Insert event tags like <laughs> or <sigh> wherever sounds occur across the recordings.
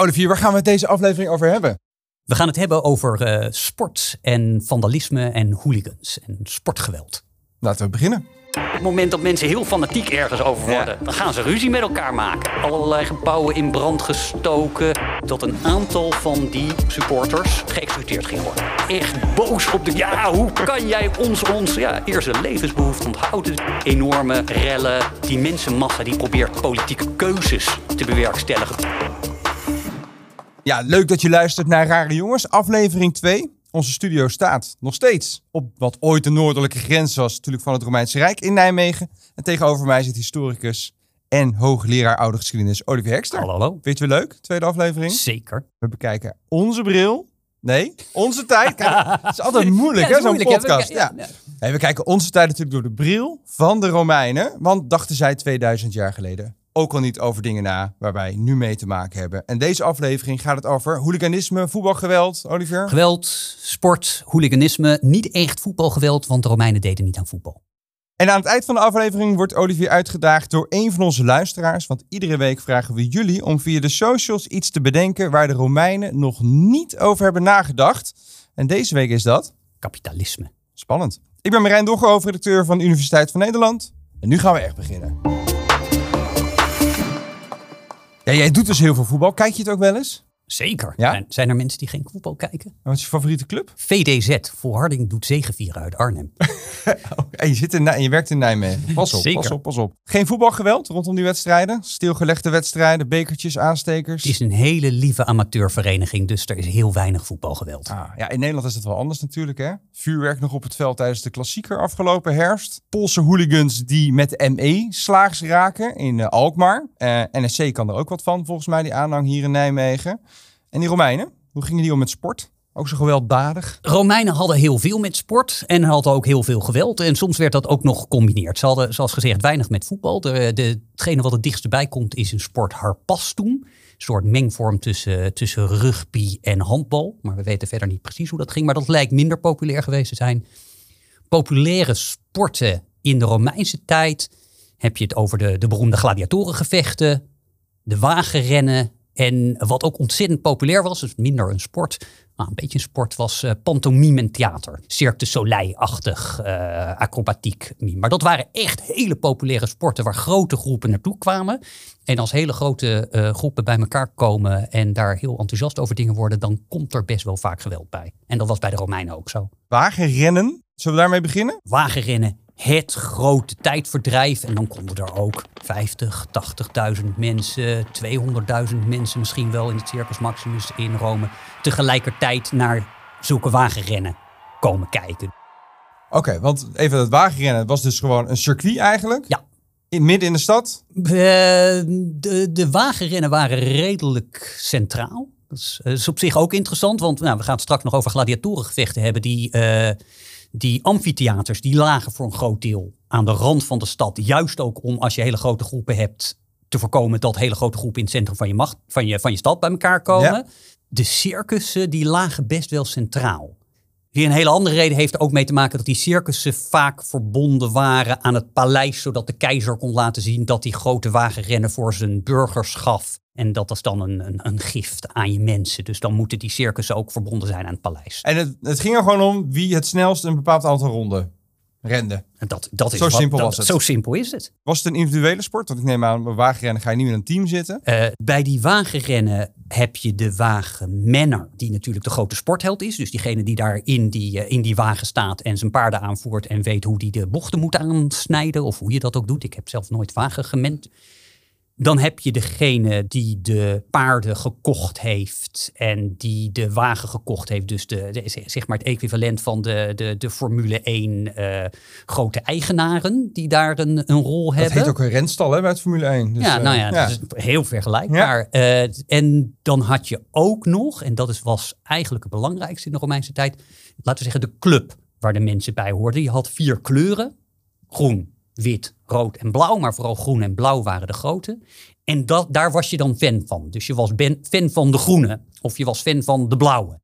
Olivier, waar gaan we het deze aflevering over hebben? We gaan het hebben over uh, sport en vandalisme en hooligans en sportgeweld. Laten we beginnen. Op het moment dat mensen heel fanatiek ergens over worden, dan gaan ze ruzie met elkaar maken. Allerlei gebouwen in brand gestoken. Dat een aantal van die supporters geëxecuteerd ging worden. Echt boos op de. Ja, hoe kan jij ons, ons ja, eerste levensbehoefte onthouden? Enorme rellen. Die mensenmassa die probeert politieke keuzes te bewerkstelligen. Ja, leuk dat je luistert naar Rare Jongens, aflevering 2. Onze studio staat nog steeds op wat ooit de noordelijke grens was, natuurlijk van het Romeinse Rijk in Nijmegen. En tegenover mij zit historicus en hoogleraar oude geschiedenis Olivier Hekster. Hallo, hallo. Vind je het weer leuk, tweede aflevering? Zeker. We bekijken onze bril. Nee, onze tijd. <laughs> het is altijd moeilijk, hè, zo'n podcast. Ja, ja. we kijken onze tijd natuurlijk door de bril van de Romeinen. Want dachten zij 2000 jaar geleden ook al niet over dingen na waar wij nu mee te maken hebben. En deze aflevering gaat het over hooliganisme, voetbalgeweld, Olivier? Geweld, sport, hooliganisme. Niet echt voetbalgeweld, want de Romeinen deden niet aan voetbal. En aan het eind van de aflevering wordt Olivier uitgedaagd door een van onze luisteraars. Want iedere week vragen we jullie om via de socials iets te bedenken waar de Romeinen nog niet over hebben nagedacht. En deze week is dat... Kapitalisme. Spannend. Ik ben Marijn Dogger, hoofdredacteur van de Universiteit van Nederland. En nu gaan we echt beginnen. Ja, jij doet dus heel veel voetbal. Kijk je het ook wel eens? Zeker. Ja? Zijn er mensen die geen voetbal kijken? Wat is je favoriete club? VDZ, Volharding doet zegevieren uit Arnhem. <laughs> en, je zit in, en je werkt in Nijmegen. Pas op, Zeker. pas op, pas op. Geen voetbalgeweld rondom die wedstrijden? Stilgelegde wedstrijden, bekertjes, aanstekers? Het is een hele lieve amateurvereniging, dus er is heel weinig voetbalgeweld. Ah, ja, in Nederland is het wel anders natuurlijk. Hè? Vuurwerk nog op het veld tijdens de klassieker afgelopen herfst. Poolse hooligans die met ME slaags raken in uh, Alkmaar. Uh, eh, NSC kan er ook wat van, volgens mij, die aanhang hier in Nijmegen. En die Romeinen, hoe gingen die om met sport? Ook zo gewelddadig? Romeinen hadden heel veel met sport en hadden ook heel veel geweld. En soms werd dat ook nog gecombineerd. Ze hadden, zoals gezegd, weinig met voetbal. De, de, hetgene wat het dichtst bij komt is een sport harpastoem. Een soort mengvorm tussen, tussen rugby en handbal. Maar we weten verder niet precies hoe dat ging. Maar dat lijkt minder populair geweest te zijn. Populaire sporten in de Romeinse tijd heb je het over de, de beroemde gladiatorengevechten, de wagenrennen en wat ook ontzettend populair was, dus minder een sport, maar een beetje een sport, was uh, pantomime en theater. Cirque du Soleil-achtig, uh, acrobatiek. Maar dat waren echt hele populaire sporten waar grote groepen naartoe kwamen. En als hele grote uh, groepen bij elkaar komen en daar heel enthousiast over dingen worden, dan komt er best wel vaak geweld bij. En dat was bij de Romeinen ook zo. Wagenrennen, zullen we daarmee beginnen? Wagenrennen het grote tijdverdrijf. En dan konden er ook 50, 80.000 mensen, 200.000 mensen misschien wel in het Circus Maximus in Rome tegelijkertijd naar zulke wagenrennen komen kijken. Oké, want even het wagenrennen was dus gewoon een circuit eigenlijk? Ja. In, midden in de stad? de, de wagenrennen waren redelijk centraal. Dat is, is, op zich ook interessant, want nou, we gaan het straks nog over gladiatorengevechten hebben die... Uh, die amfitheaters die lagen voor een groot deel aan de rand van de stad. Juist ook om als je hele grote groepen hebt te voorkomen dat hele grote groepen in het centrum van je, macht, van je, van je stad bij elkaar komen. De circussen die lagen best wel centraal. Hier een hele andere reden heeft ook mee te maken dat die circussen vaak verbonden waren aan het paleis, zodat de keizer kon laten zien dat hij grote wagenrennen voor zijn burgers gaf. En dat is dan een, een, een, gift aan je mensen. Dus dan moeten die circussen ook verbonden zijn aan het paleis. En het, het ging er gewoon om wie het snelst een bepaald aantal ronden rende. Dat, dat is zo simpel was het. Zo simpel is het. Was het een individuele sport? Want ik neem aan, bij wagenrennen ga je niet met een team zitten. Uh, bij die wagenrennen heb je de wagenmenner, die natuurlijk de grote sportheld is. Dus diegene die daar in die, uh, in die wagen staat en zijn paarden aanvoert en weet hoe die de bochten moet aansnijden. Of hoe je dat ook doet. Ik heb zelf nooit wagen gemend. Dan heb je degene die de paarden gekocht heeft en die de wagen gekocht heeft. Dus de, zeg maar het equivalent van de, de, de Formule 1 uh, eh, grote eigenaren die daar een, een rol hebben. Dat heet ook een renstal hè, bij het Formule 1. Dus, ja, nou ja, ja. Dat is heel vergelijkbaar. Ja. Uh, en dan had je ook nog, en dat is, was eigenlijk het belangrijkste in de Romeinse tijd, laten we zeggen de club waar de mensen bij hoorden. Je had vier kleuren. Groen, wit, rood en blauw, maar vooral groen en blauw waren de grote. En dat, daar was je dan fan van. Dus je was fan van de groene of je was fan van de blauwe.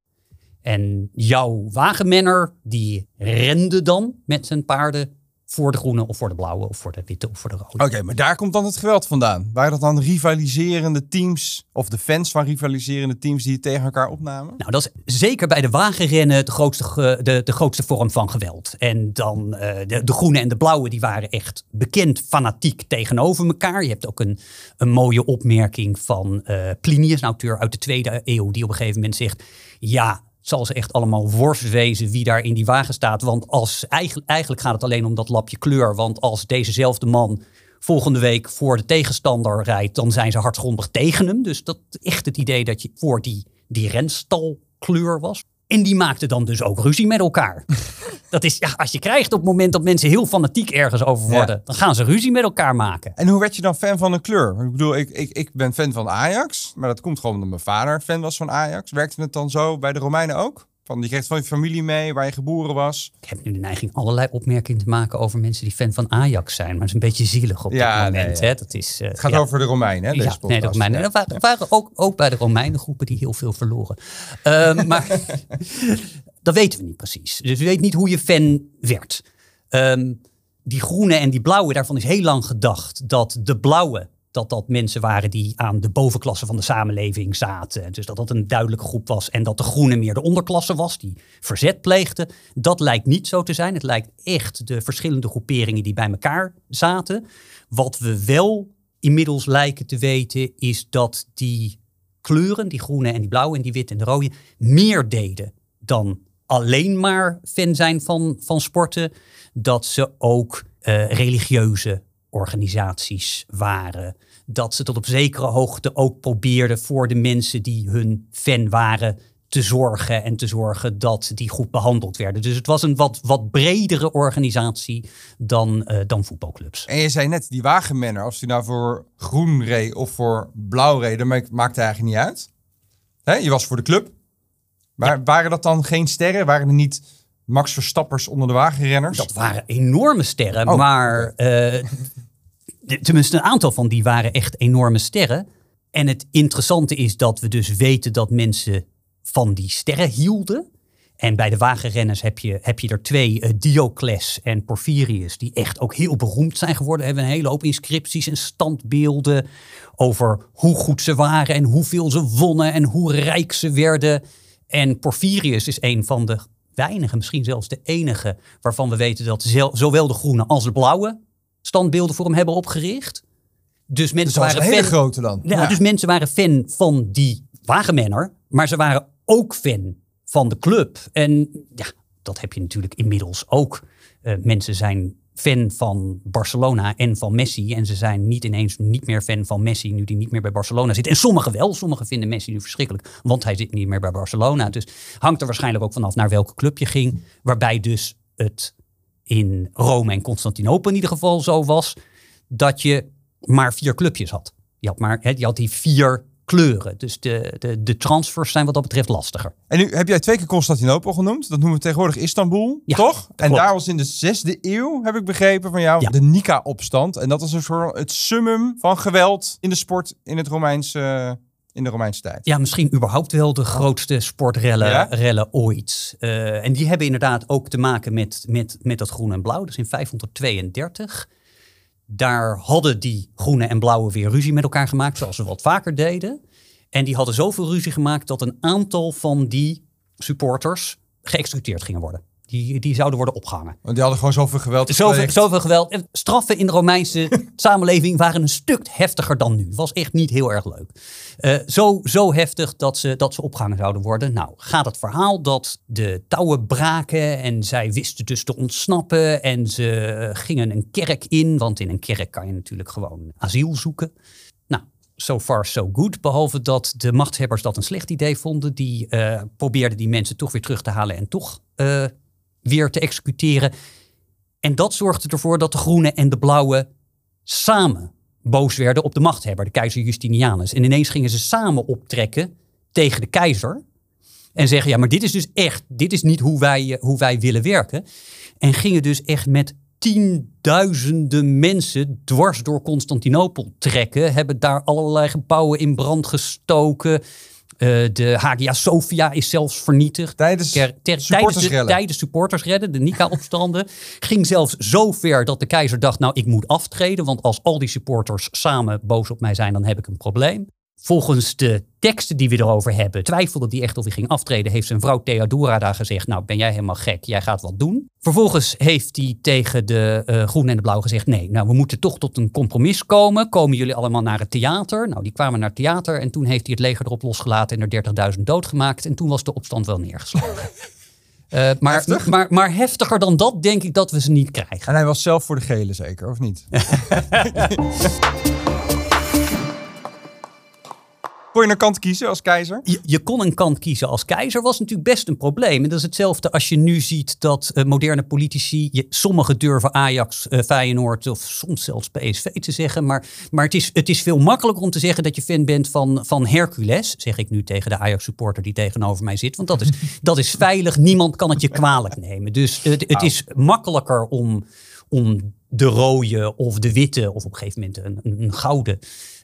En jouw wagenmenner, die rende dan met zijn paarden voor de groene of voor de blauwe of voor de witte of voor de rode. Oké, maar daar komt dan het geweld vandaan. Waren dat dan rivaliserende teams of de fans van rivaliserende teams die het tegen elkaar opnamen? Nou, dat is zeker bij de wagenrennen de grootste, de, de grootste vorm van geweld. En dan uh, de, de groene en de blauwe, die waren echt bekend fanatiek tegenover elkaar. Je hebt ook een, een mooie opmerking van uh, Plinius, een auteur uit de tweede eeuw, die op een gegeven moment zegt, ja, zal ze echt allemaal worst wezen wie daar in die wagen staat. Want als, eigenlijk, gaat het alleen om dat lapje kleur. Want als dezezelfde man volgende week voor de tegenstander rijdt, dan zijn ze hartgrondig tegen hem. Dus dat echt het idee dat je voor die, die renstalkleur was. En die maakten dan dus ook ruzie met elkaar. <laughs> dat is, ja, als je krijgt op het moment dat mensen heel fanatiek ergens over worden, dan gaan ze ruzie met elkaar maken. En hoe werd je dan fan van een kleur? Ik bedoel, ik, ik, ik ben fan van Ajax, maar dat komt gewoon omdat mijn vader fan was van Ajax. Werkte het dan zo bij de Romeinen ook? Van, je kreeg van je familie mee, waar je geboren was. Ik heb nu de neiging allerlei opmerkingen te maken over mensen die fan van Ajax zijn. Maar het is een beetje zielig op ja, dit moment. hè? Dat is, uh, het gaat over de Romeinen, hè, deze ja, nee, de Romeinen. Er waren, waren, ook, ook bij de Romeinen groepen die heel veel verloren. Uh, <laughs> maar <laughs> dat weten we niet precies. Dus we weten niet hoe je fan werd. Um, die groene en die blauwe, daarvan is heel lang gedacht dat de blauwe dat dat mensen waren die aan de bovenklasse van de samenleving zaten. Dus dat dat een duidelijke groep was en dat de groene meer de onderklasse was die verzet pleegde. Dat lijkt niet zo te zijn. Het lijkt echt de verschillende groeperingen die bij elkaar zaten. Wat we wel inmiddels lijken te weten is dat die kleuren, die groene en die blauwe en die witte en de rode, meer deden dan alleen maar fan zijn van, van sporten. Dat ze ook uh, religieuze organisaties waren. Dat ze tot op zekere hoogte ook probeerden voor de mensen die hun fan waren te zorgen en te zorgen dat die goed behandeld werden. Dus het was een wat, wat bredere organisatie dan, uh, dan voetbalclubs. En je zei net, die wagenmenner, als die nou voor groen reed of voor blauw reed, dat maakt eigenlijk niet uit. Hè? Je was voor de club. Maar waren dat dan geen sterren? Waren er niet Max Verstappers onder de wagenrenners? Dat waren enorme sterren, oh. maar uh, tenminste een aantal van die waren echt enorme sterren. En het interessante is dat we dus weten dat mensen van die sterren hielden. En bij de wagenrenners heb je, heb je er twee, uh, Diocles en Porphyrius, die echt ook heel beroemd zijn geworden. Hebben een hele hoop inscripties en standbeelden over hoe goed ze waren en hoeveel ze wonnen en hoe rijk ze werden. En Porphyrius is een van de weinige, misschien zelfs de enige, waarvan we weten dat zowel de groene als de blauwe standbeelden voor hem hebben opgericht. Dus mensen waren een hele fan, grote dan. Ja, Dus mensen waren fan van die wagenmenner, maar ze waren ook fan van de club. En ja, dat heb je natuurlijk inmiddels ook. Uh, mensen zijn fan van Barcelona en van Messi. En ze zijn niet ineens niet meer fan van Messi nu die niet meer bij Barcelona zit. En sommigen wel. Sommigen vinden Messi nu verschrikkelijk, want hij zit niet meer bij Barcelona. Dus hangt er waarschijnlijk ook vanaf naar welke club je ging. Waarbij dus het in Rome en Constantinopel in ieder geval zo was dat je maar vier clubjes had. Je had, maar, je had die vier kleuren. Dus de, de, de transfers zijn wat dat betreft lastiger. En nu heb jij twee keer Constantinopel genoemd. Dat noemen we tegenwoordig Istanbul, ja, toch? En daar was in de zesde eeuw, heb ik begrepen van jou, de Nika-opstand. En dat was een soort het summum van geweld in de sport in het Romeinse in de Romeinse tijd. Ja, misschien überhaupt wel de grootste sportrellen rellen ooit. Uh, en die hebben inderdaad ook te maken met, met, met dat groen en blauw. Dus in 532. Daar hadden die groene en blauwe weer ruzie met elkaar gemaakt, zoals ze wat vaker deden. En die hadden zoveel ruzie gemaakt dat een aantal van die supporters geëxecuteerd gingen worden. Die, die zouden worden opgehangen. Want die hadden gewoon zoveel geweld. Zoveel, zoveel geweld. Straffen in de Romeinse <laughs> samenleving waren een stuk heftiger dan nu. Was echt niet heel erg leuk. Uh, zo, zo heftig dat ze, dat ze opgehangen zouden worden. Nou, gaat het verhaal dat de touwen braken en zij wisten dus te ontsnappen. En ze gingen een kerk in, want in een kerk kan je natuurlijk gewoon asiel zoeken. Nou, so far so good. Behalve dat de machthebbers dat een slecht idee vonden. Die uh, probeerden die mensen toch weer terug te halen en toch uh, weer te executeren. En dat zorgde ervoor dat de groene en de blauwe samen boos werden op de machthebber, de keizer Justinianus. En ineens gingen ze samen optrekken tegen de keizer. En zeggen, ja, maar dit is dus echt, dit is niet hoe wij, eh, hoe wij willen werken. En gingen dus echt met tienduizenden mensen dwars door Constantinopel trekken. Hebben daar allerlei gebouwen in brand gestoken Uh, de Hagia Sophia is zelfs vernietigd. Tijdens ter, ter, supportersredden. Tijdens, supportersredden, de Nika-opstanden. <laughs> ging zelfs zo ver dat de keizer dacht, nou ik moet aftreden. Want als al die supporters samen boos op mij zijn, dan heb ik een probleem. Volgens de teksten die we erover hebben, twijfelde die echt of hij ging aftreden, heeft zijn vrouw Theodora daar gezegd, nou ben jij helemaal gek, jij gaat wat doen. Vervolgens heeft hij tegen de uh, groen en de blauw gezegd, nee, nou we moeten toch tot een compromis komen. Komen jullie allemaal naar het theater? Nou, die kwamen naar het theater en toen heeft hij het leger erop losgelaten en er 30.000 doodgemaakt. En toen was de opstand wel neergeslagen. Uh, <laughs> maar, maar, maar heftiger dan dat denk ik dat we ze niet krijgen. En hij was zelf voor de gele zeker, of niet? <laughs> Kon je een kant kiezen als keizer? Je, je, kon een kant kiezen als keizer, was natuurlijk best een probleem. En dat is hetzelfde als je nu ziet dat uh, moderne politici, je, sommigen durven Ajax, uh, Feyenoord of soms zelfs PSV te zeggen. Maar, maar het, is, het is veel makkelijker om te zeggen dat je fan bent van, van Hercules, zeg ik nu tegen de Ajax supporter die tegenover mij zit. Want dat is, <laughs> dat is veilig, niemand kan het je kwalijk nemen. Dus het, het is makkelijker om, om de rode of de witte, of op een gegeven moment een, een gouden,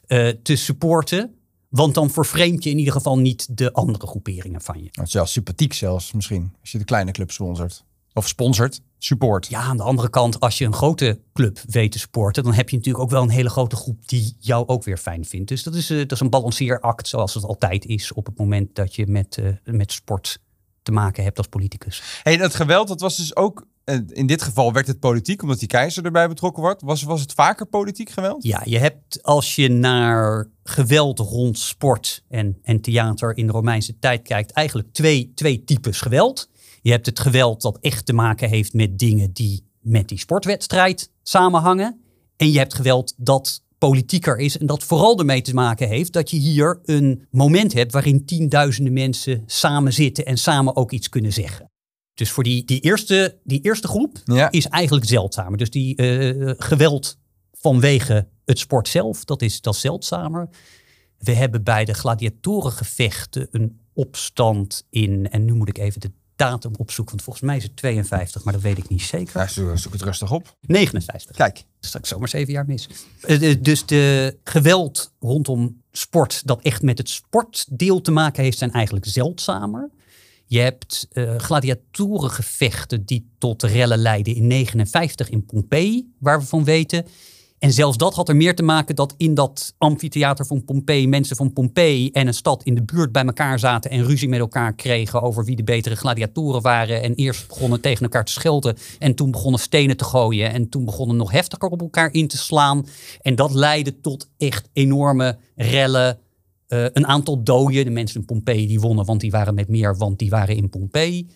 uh, te supporten want dan vervreemd je in ieder geval niet de andere groeperingen van je. Het is wel sympathiek zelfs misschien, als je de kleine club sponsort. Of sponsort, support. Ja, aan de andere kant, als je een grote club weet te supporten, dan heb je natuurlijk ook wel een hele grote groep die jou ook weer fijn vindt. Dus dat is, uh, dat is een balanceeract zoals het altijd is op het moment dat je met, uh, met sport te maken hebt als politicus. Hey, dat geweld, dat was dus ook in dit geval werd het politiek, omdat die keizer erbij betrokken wordt. Was, was het vaker politiek geweld? Ja, je hebt als je naar geweld rond sport en, en theater in de Romeinse tijd kijkt, eigenlijk twee, twee types geweld. Je hebt het geweld dat echt te maken heeft met dingen die met die sportwedstrijd samenhangen. En je hebt geweld dat politieker is en dat vooral ermee te maken heeft dat je hier een moment hebt waarin tienduizenden mensen samen zitten en samen ook iets kunnen zeggen. Dus voor die, die, eerste, die eerste groep is eigenlijk zeldzamer. Dus die uh, geweld vanwege het sport zelf, dat is, dat zeldzamer. We hebben bij de gladiatorengevechten een opstand in, en nu moet ik even de datum opzoeken, want volgens mij is het 52, maar dat weet ik niet zeker. Ja, zoek, zoek het rustig op. 59. Kijk. Straks zomaar zeven jaar mis. Eh, dus de geweld rondom sport dat echt met het sportdeel te maken heeft, zijn eigenlijk zeldzamer. Je hebt uh, gladiatorengevechten die tot rellen leiden in 59 in Pompeii, waar we van weten. En zelfs dat had er meer te maken dat in dat amfitheater van Pompeii mensen van Pompeii en een stad in de buurt bij elkaar zaten en ruzie met elkaar kregen over wie de betere gladiatoren waren. En eerst begonnen tegen elkaar te schelden en toen begonnen stenen te gooien en toen begonnen nog heftiger op elkaar in te slaan. En dat leidde tot echt enorme rellen, uh, een aantal doden. De mensen in Pompeii die wonnen, want die waren met meer, want die waren in Pompeii.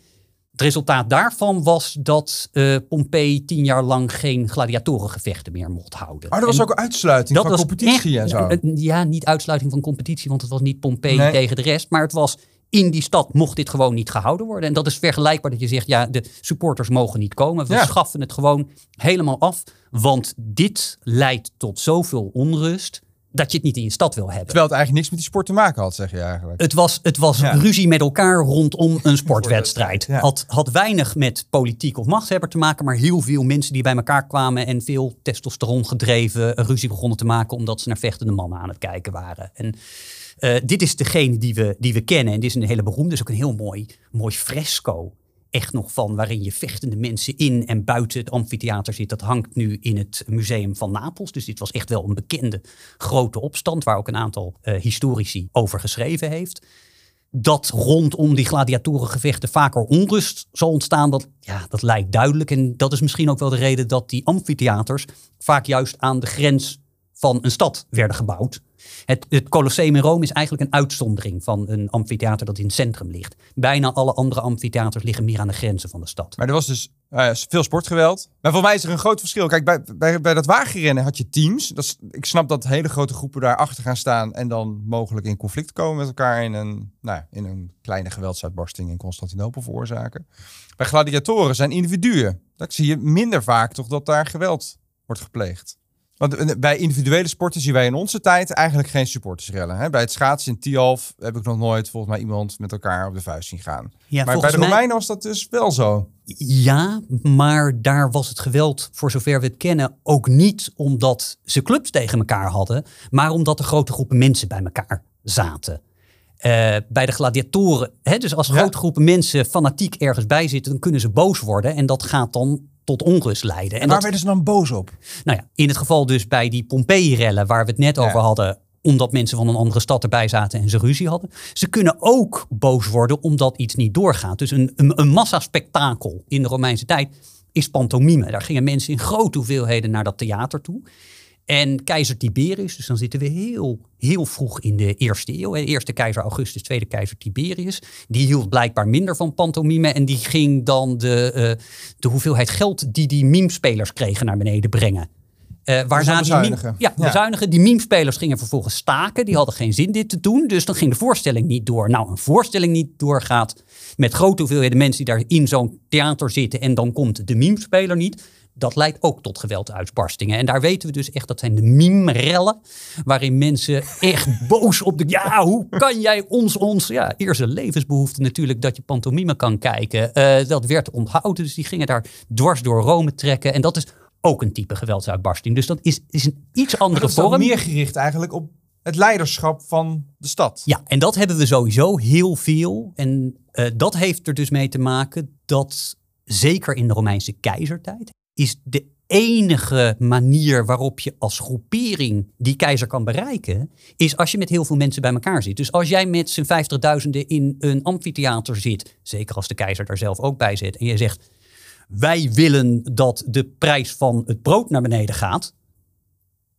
Het resultaat daarvan was dat uh, Pompeii tien jaar lang geen gladiatorengevechten meer mocht houden. Maar er was ook uitsluiting van competitie en zo. Ja, niet uitsluiting van competitie, want het was niet Pompeii tegen de rest. Maar het was in die stad mocht dit gewoon niet gehouden worden. En dat is vergelijkbaar dat je zegt, ja, de supporters mogen niet komen. We schaffen het gewoon helemaal af. Want dit leidt tot zoveel onrust dat je het niet in je stad wil hebben. Terwijl het eigenlijk niks met die sport te maken had, zeg je eigenlijk. Het was, het was ruzie met elkaar rondom een sportwedstrijd. Had, had weinig met politiek of machtshebber te maken, maar heel veel mensen die bij elkaar kwamen en veel testosteron gedreven ruzie begonnen te maken omdat ze naar vechtende mannen aan het kijken waren. En uh, dit is degene die we, die we kennen en dit is een hele beroemde, is ook een heel mooi, mooi fresco echt nog van waarin je vechtende mensen in en buiten het amfitheater zit. Dat hangt nu in het museum van Napels. Dus dit was echt wel een bekende grote opstand waar ook een aantal uh, historici over geschreven heeft. Dat rondom die gladiatorengevechten vaker onrust zal ontstaan, dat, ja, dat lijkt duidelijk. En dat is misschien ook wel de reden dat die amfitheaters vaak juist aan de grens van een stad werden gebouwd. Het, het Colosseum in Rome is eigenlijk een uitzondering van een amfitheater dat in het centrum ligt. Bijna alle andere amfitheaters liggen meer aan de grenzen van de stad. Maar er was dus uh, veel sportgeweld. Maar voor mij is er een groot verschil. Kijk, bij, bij, bij dat wagenrennen had je teams. Dat ik snap dat hele grote groepen daar achter gaan staan en dan mogelijk in conflict komen met elkaar in een, nou, in een kleine geweldsuitbarsting in Constantinopel veroorzaken. Bij gladiatoren zijn individuen. Dat zie je minder vaak toch dat daar geweld wordt gepleegd. Want bij individuele sporten zien wij in onze tijd eigenlijk geen supportersrellen. Hè? Bij het schaatsen in Tialf heb ik nog nooit volgens mij iemand met elkaar op de vuist zien gaan. Ja, maar bij de Romeinen was dat dus wel zo. Ja, maar daar was het geweld, voor zover we het kennen, ook niet omdat ze clubs tegen elkaar hadden, maar omdat er grote groepen mensen bij elkaar zaten. Uh, bij de gladiatoren. Hè? Dus als grote groepen mensen fanatiek ergens bij zitten, dan kunnen ze boos worden. En dat gaat dan tot onrust leiden. En, waar werden ze dan boos op? Nou ja, in het geval dus bij die Pompeii-rellen, waar we het net over hadden, omdat mensen van een andere stad erbij zaten en ze ruzie hadden. Ze kunnen ook boos worden omdat iets niet doorgaat. Dus een, een, een massaspektakel in de Romeinse tijd is pantomime. Daar gingen mensen in grote hoeveelheden naar dat theater toe. En keizer Tiberius, dus dan zitten we heel, heel vroeg in de eerste eeuw. Eerste keizer Augustus, tweede keizer Tiberius. Die hield blijkbaar minder van pantomime. En die ging dan de, uh, de hoeveelheid geld die die meme-spelers kregen naar beneden brengen. Uh, waarna die meme, ja, bezuinigen. Die meme-spelers gingen vervolgens staken. Die hadden geen zin dit te doen. Dus dan ging de voorstelling niet door. Nou, een voorstelling niet doorgaat met grote hoeveelheden mensen die daar in zo'n theater zitten. En dan komt de meme-speler niet dat leidt ook tot gewelduitbarstingen. En daar weten we dus echt, dat zijn de meme-rellen, waarin mensen echt <laughs> boos op de... Ja, hoe kan jij ons, ons... Ja, eerste levensbehoefte natuurlijk, dat je pantomime kan kijken. Uh, dat werd onthouden, dus die gingen daar dwars door Rome trekken. En dat is ook een type geweldsuitbarsting. Dus dat is, is een iets andere vorm. Dat is meer gericht eigenlijk op het leiderschap van de stad. Ja, en dat hebben we sowieso heel veel. En uh, dat heeft er dus mee te maken dat zeker in de Romeinse keizertijd is de enige manier waarop je als groepering die keizer kan bereiken, is als je met heel veel mensen bij elkaar zit. Dus als jij met z'n vijftigduizenden in een amfitheater zit, zeker als de keizer daar zelf ook bij zit, en je zegt, wij willen dat de prijs van het brood naar beneden gaat,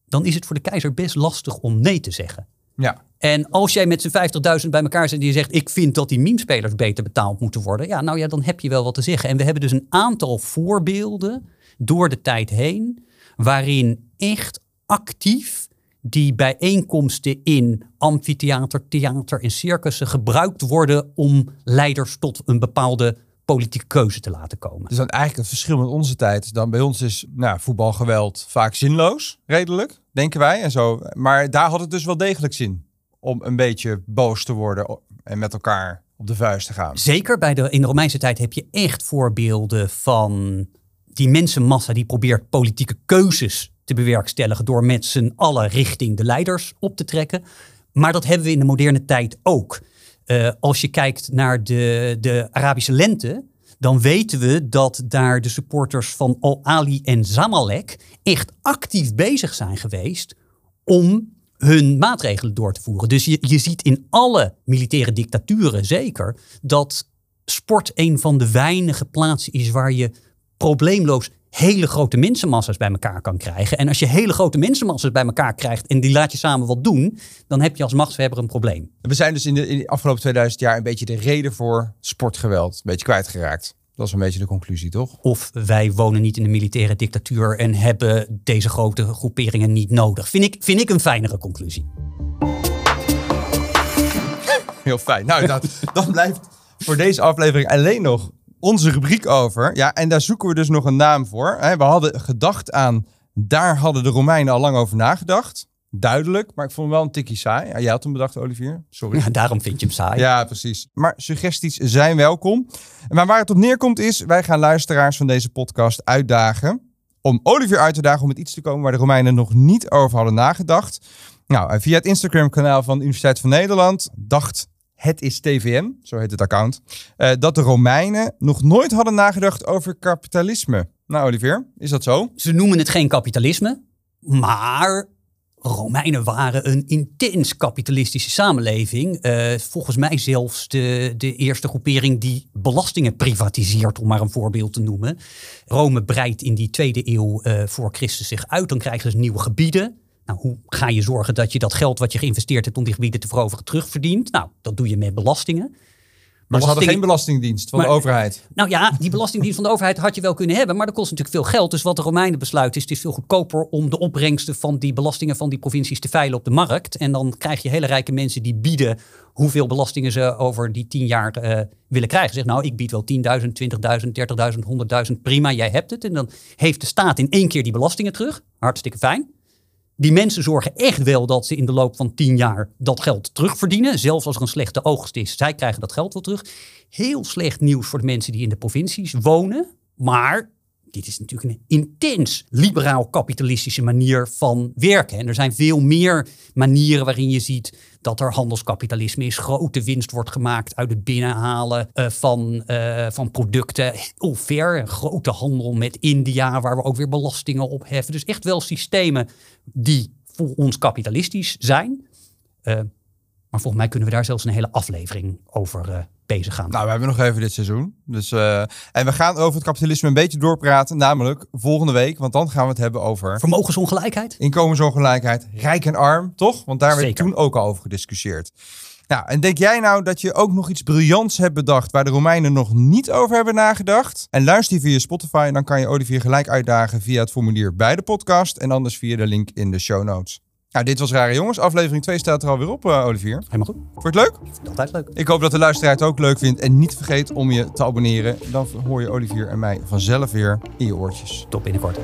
dan is het voor de keizer best lastig om nee te zeggen. Ja. En als jij met z'n 50.000 bij elkaar zit en je zegt: Ik vind dat die meme-spelers beter betaald moeten worden. Ja, nou ja, dan heb je wel wat te zeggen. En we hebben dus een aantal voorbeelden door de tijd heen, waarin echt actief die bijeenkomsten in amfitheater, theater en circussen gebruikt worden om leiders tot een bepaalde politieke keuze te laten komen. Dus dan eigenlijk het verschil met onze tijd. Dan bij ons is nou, voetbalgeweld vaak zinloos, redelijk, denken wij en zo. Maar daar had het dus wel degelijk zin om een beetje boos te worden en met elkaar op de vuist te gaan. Zeker bij de, in de Romeinse tijd heb je echt voorbeelden van die mensenmassa die probeert politieke keuzes te bewerkstelligen door met z'n allen richting de leiders op te trekken. Maar dat hebben we in de moderne tijd ook. Uh, als je kijkt naar de, de Arabische lente, dan weten we dat daar de supporters van Al-Ali en Zamalek echt actief bezig zijn geweest om hun maatregelen door te voeren. Dus je, je ziet in alle militaire dictaturen zeker dat sport een van de weinige plaatsen is waar je probleemloos hele grote mensenmassa's bij elkaar kan krijgen. En als je hele grote mensenmassa's bij elkaar krijgt en die laat je samen wat doen, dan heb je als machtshebber een probleem. We zijn dus in de, in de afgelopen 2000 jaar een beetje de reden voor sportgeweld een beetje kwijtgeraakt. Dat is een beetje de conclusie, toch? Of wij wonen niet in een militaire dictatuur en hebben deze grote groeperingen niet nodig. Vind ik, vind ik een fijnere conclusie. Heel fijn. Nou, dat, dan blijft voor deze aflevering alleen nog onze rubriek over. Ja, en daar zoeken we dus nog een naam voor. We hadden gedacht aan, daar hadden de Romeinen al lang over nagedacht. Duidelijk, maar ik vond hem wel een tikkie saai. Ja, jij had hem bedacht, Olivier. Sorry. Ja, daarom vind je hem saai. Ja, precies. Maar suggesties zijn welkom. Maar waar het op neerkomt is, wij gaan luisteraars van deze podcast uitdagen om Olivier uit te dagen om met iets te komen waar de Romeinen nog niet over hadden nagedacht. Nou, via het Instagram-kanaal van de Universiteit van Nederland dacht het is TVM, zo heet het account, uh, dat de Romeinen nog nooit hadden nagedacht over kapitalisme. Nou, Olivier, is dat zo? Ze noemen het geen kapitalisme, maar Romeinen waren een intens kapitalistische samenleving. Uh, volgens mij zelfs de, de eerste groepering die belastingen privatiseert, om maar een voorbeeld te noemen. Rome breidt in die tweede eeuw uh, voor Christus zich uit. Dan krijgen ze nieuwe gebieden. Nou, hoe ga je zorgen dat je dat geld wat je geïnvesteerd hebt om die gebieden te veroveren terugverdient? Nou, dat doe je met belastingen. Maar ze hadden geen belastingdienst van de overheid. Nou ja, die belastingdienst van de overheid had je wel kunnen hebben, maar dat kost natuurlijk veel geld. Dus wat de Romeinen besluiten is, het is veel goedkoper om de opbrengsten van die belastingen van die provincies te veilen op de markt. En dan krijg je hele rijke mensen die bieden hoeveel belastingen ze over die tien jaar uh, willen krijgen. Zeg nou, ik bied wel 10.000, 20.000, 30.000, 100.000, prima, jij hebt het. En dan heeft de staat in één keer die belastingen terug. Hartstikke fijn. Die mensen zorgen echt wel dat ze in de loop van tien jaar dat geld terugverdienen. Zelfs als er een slechte oogst is, zij krijgen dat geld wel terug. Heel slecht nieuws voor de mensen die in de provincies wonen. Maar dit is natuurlijk een intens liberaal-kapitalistische manier van werken. En er zijn veel meer manieren waarin je ziet dat er handelskapitalisme is, grote winst wordt gemaakt uit het binnenhalen uh, van, uh, van producten. Heel ver, een grote handel met India, waar we ook weer belastingen op heffen. Dus echt wel systemen die voor ons kapitalistisch zijn. Uh, maar volgens mij kunnen we daar zelfs een hele aflevering over bezig gaan. Nou, we hebben nog even dit seizoen. Dus, uh, en we gaan over het kapitalisme een beetje doorpraten. Namelijk volgende week. Want dan gaan we het hebben over... Vermogensongelijkheid. Inkomensongelijkheid. Rijk en arm, toch? Want daar werd toen ook al over gediscussieerd. Nou, en denk jij nou dat je ook nog iets briljants hebt bedacht waar de Romeinen nog niet over hebben nagedacht? En luister via Spotify, dan kan je Olivier gelijk uitdagen via het formulier bij de podcast en anders via de link in de show notes. Nou, dit was Rare Jongens. Aflevering 2 staat er alweer op, uh, Olivier. Helemaal goed. Vond je het leuk? Altijd leuk. Ik hoop dat de luisteraar het ook leuk vindt. En niet vergeet om je te abonneren. Dan hoor je Olivier en mij vanzelf weer in je oortjes. Tot binnenkort.